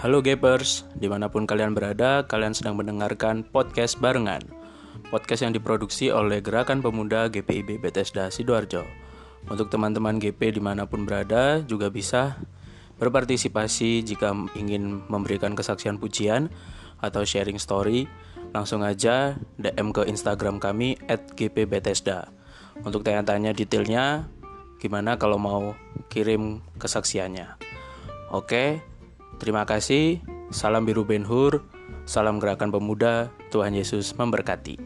Halo Gapers, di mana pun kalian berada, kalian sedang mendengarkan podcast barengan. Podcast yang diproduksi oleh Gerakan Pemuda GPIB Bethesda Sidoarjo. Untuk teman-teman GP di mana pun berada, juga bisa berpartisipasi jika ingin memberikan kesaksian pujian atau sharing story, langsung aja DM ke Instagram kami at gpbethesda. Untuk tanya-tanya detailnya, gimana kalau mau kirim kesaksiannya. Oke, Terima kasih. Salam biru Ben Hur. Salam gerakan pemuda. Tuhan Yesus memberkati.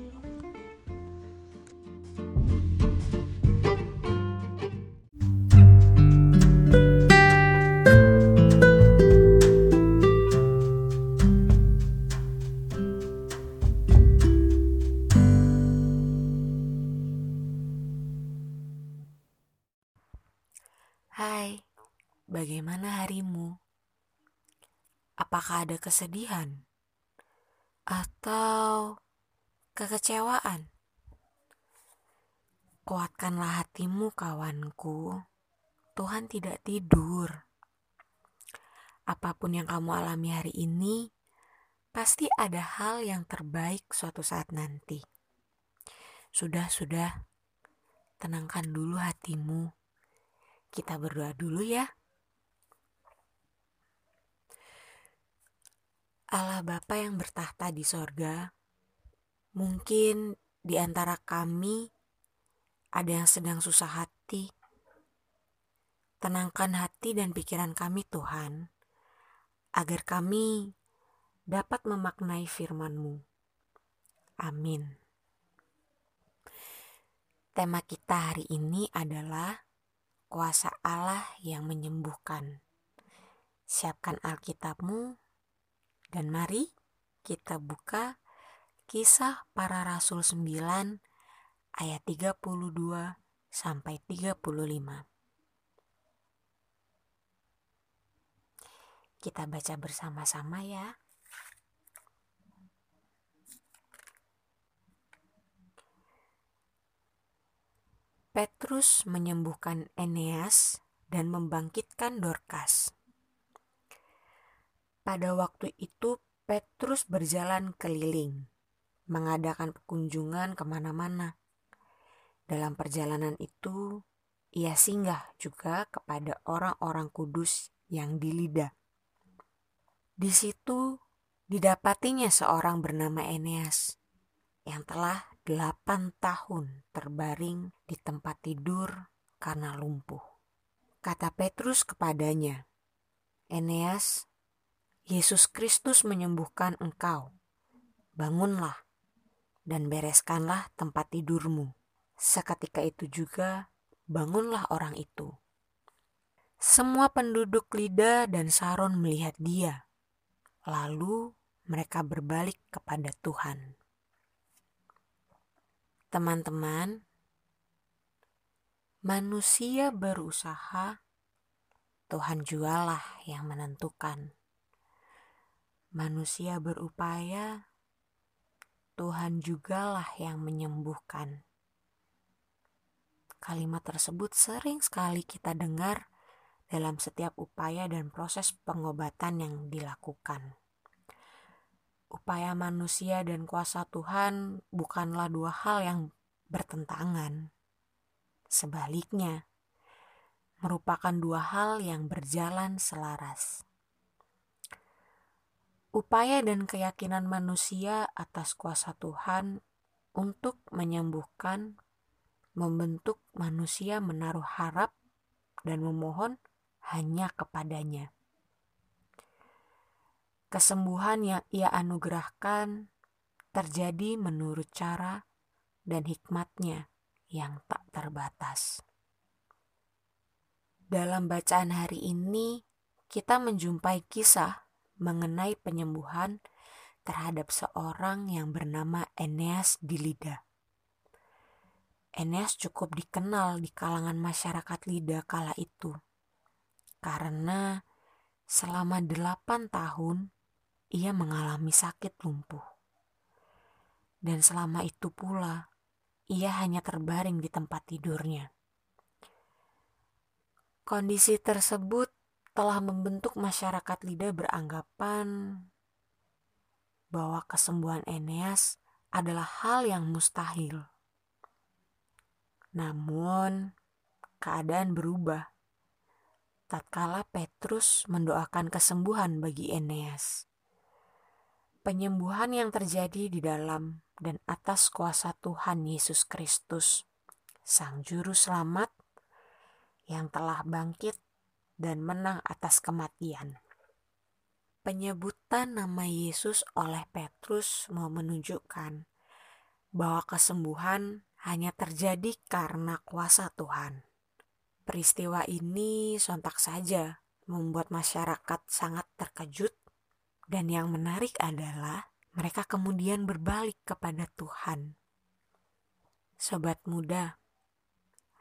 Hai, bagaimana harimu? Apakah ada kesedihan atau kekecewaan? Kuatkanlah hatimu, kawanku. Tuhan tidak tidur. Apa pun yang kamu alami hari ini, pasti ada hal yang terbaik suatu saat nanti. Sudah, sudah, tenangkan dulu hatimu. Kita berdoa dulu ya. Allah Bapa yang bertahta di sorga, mungkin di antara kami ada yang sedang susah hati. Tenangkan hati dan pikiran kami Tuhan, agar kami dapat memaknai firman-Mu. Amin. Tema kita hari ini adalah kuasa Allah yang menyembuhkan. Siapkan Alkitabmu dan mari kita buka kisah para rasul 9 ayat 32 sampai 35. Kita baca bersama-sama ya. Petrus menyembuhkan Eneas dan membangkitkan Dorcas. Pada waktu itu Petrus berjalan keliling, mengadakan kunjungan ke mana-mana. Dalam perjalanan itu, ia singgah juga kepada orang-orang kudus yang di Lida. Di situ didapatinya seorang bernama Eneas yang telah delapan tahun terbaring di tempat tidur karena lumpuh. Kata Petrus kepadanya, Eneas, Yesus Kristus menyembuhkan engkau. Bangunlah dan bereskanlah tempat tidurmu. Seketika itu juga bangunlah orang itu. Semua penduduk Lida dan Saron melihat dia. Lalu mereka berbalik kepada Tuhan. Teman-teman, manusia berusaha, Tuhan jualah yang menentukan manusia berupaya, Tuhan jugalah yang menyembuhkan. Kalimat tersebut sering sekali kita dengar dalam setiap upaya dan proses pengobatan yang dilakukan. Upaya manusia dan kuasa Tuhan bukanlah dua hal yang bertentangan. Sebaliknya, merupakan dua hal yang berjalan selaras upaya dan keyakinan manusia atas kuasa Tuhan untuk menyembuhkan, membentuk manusia menaruh harap dan memohon hanya kepadanya. Kesembuhan yang ia anugerahkan terjadi menurut cara dan hikmatnya yang tak terbatas. Dalam bacaan hari ini, kita menjumpai kisah mengenai penyembuhan terhadap seorang yang bernama Eneas di Lida. Eneas cukup dikenal di kalangan masyarakat Lida kala itu, karena selama delapan tahun ia mengalami sakit lumpuh. Dan selama itu pula, ia hanya terbaring di tempat tidurnya. Kondisi tersebut telah membentuk masyarakat Lida beranggapan bahwa kesembuhan Eneas adalah hal yang mustahil. Namun, keadaan berubah. Tatkala Petrus mendoakan kesembuhan bagi Eneas. Penyembuhan yang terjadi di dalam dan atas kuasa Tuhan Yesus Kristus, Sang Juru Selamat, yang telah bangkit dan menang atas kematian. Penyebutan nama Yesus oleh Petrus mau menunjukkan bahwa kesembuhan hanya terjadi karena kuasa Tuhan. Peristiwa ini sontak saja membuat masyarakat sangat terkejut dan yang menarik adalah mereka kemudian berbalik kepada Tuhan. Sobat muda,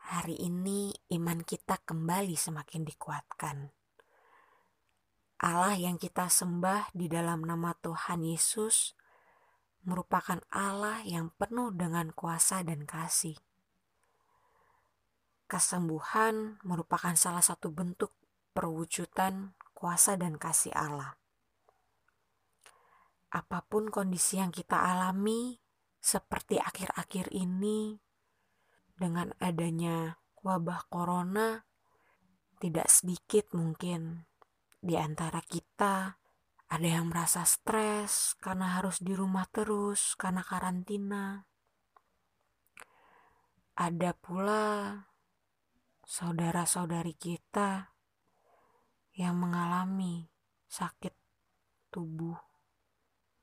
hari ini iman kita kembali semakin dikuatkan. Allah yang kita sembah di dalam nama Tuhan Yesus merupakan Allah yang penuh dengan kuasa dan kasih. Kesembuhan merupakan salah satu bentuk perwujudan kuasa dan kasih Allah. Apa pun kondisi yang kita alami, seperti akhir-akhir ini, dengan adanya wabah corona, tidak sedikit mungkin di antara kita ada yang merasa stres karena harus di rumah terus karena karantina. Ada pula saudara-saudari kita yang mengalami sakit tubuh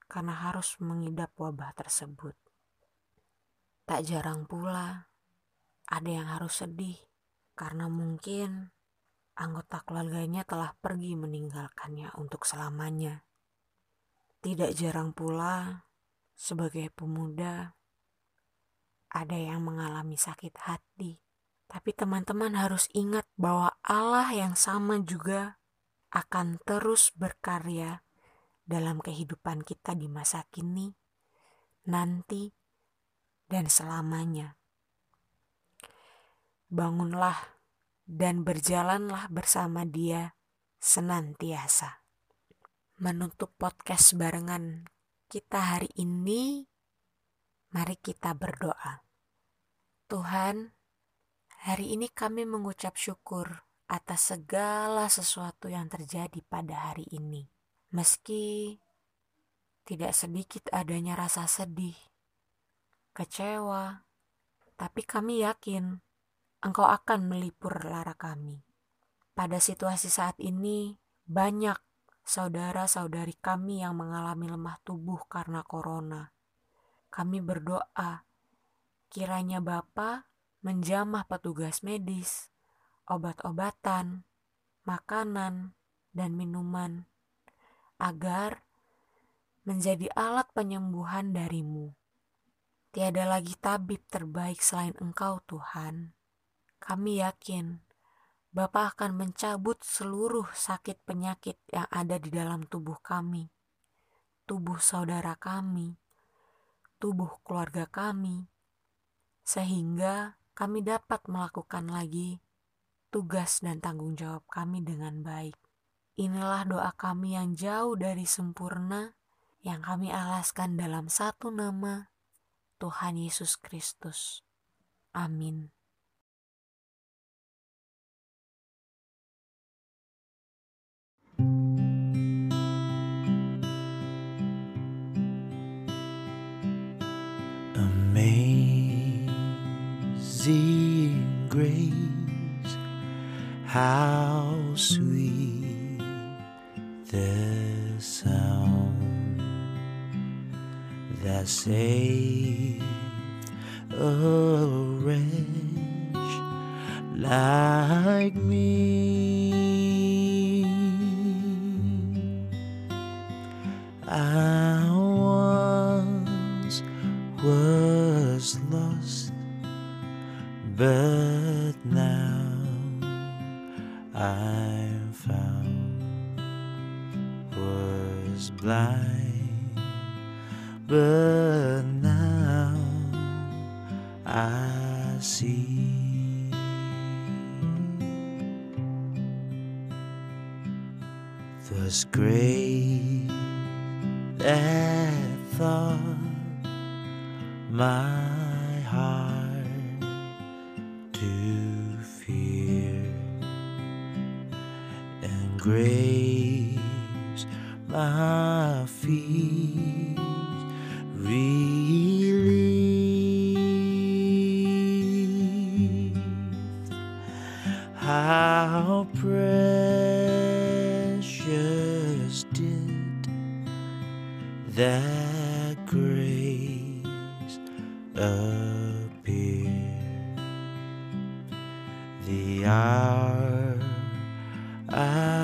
karena harus mengidap wabah tersebut. Tak jarang pula ada yang harus sedih karena mungkin anggota keluarganya telah pergi meninggalkannya untuk selamanya. Tidak jarang pula, sebagai pemuda, ada yang mengalami sakit hati. Tapi teman-teman harus ingat bahwa Allah yang sama juga akan terus berkarya dalam kehidupan kita di masa kini, nanti, dan selamanya bangunlah dan berjalanlah bersama Dia senantiasa. Menutup podcast barengan kita hari ini, mari kita berdoa. Tuhan, hari ini kami mengucap syukur atas segala sesuatu yang terjadi pada hari ini. Meski tidak sedikit adanya rasa sedih, kecewa, tapi kami yakin engkau akan melipur lara kami. Pada situasi saat ini, banyak saudara-saudari kami yang mengalami lemah tubuh karena corona. Kami berdoa, kiranya Bapa menjamah petugas medis, obat-obatan, makanan, dan minuman, agar menjadi alat penyembuhan darimu. Tiada lagi tabib terbaik selain Engkau, Tuhan. Kami yakin Bapak akan mencabut seluruh sakit penyakit yang ada di dalam tubuh kami, tubuh saudara kami, tubuh keluarga kami, sehingga kami dapat melakukan lagi tugas dan tanggung jawab kami dengan baik. Inilah doa kami yang jauh dari sempurna yang kami alaskan dalam satu nama Tuhan Yesus Kristus. Amin. Amazing grace, how sweet the sound that saved a wretch like me. I but now I'm found. Was blind, but now I see. 'Twas grace that thought my grace my feet relieved. How precious did that grace appear the hour I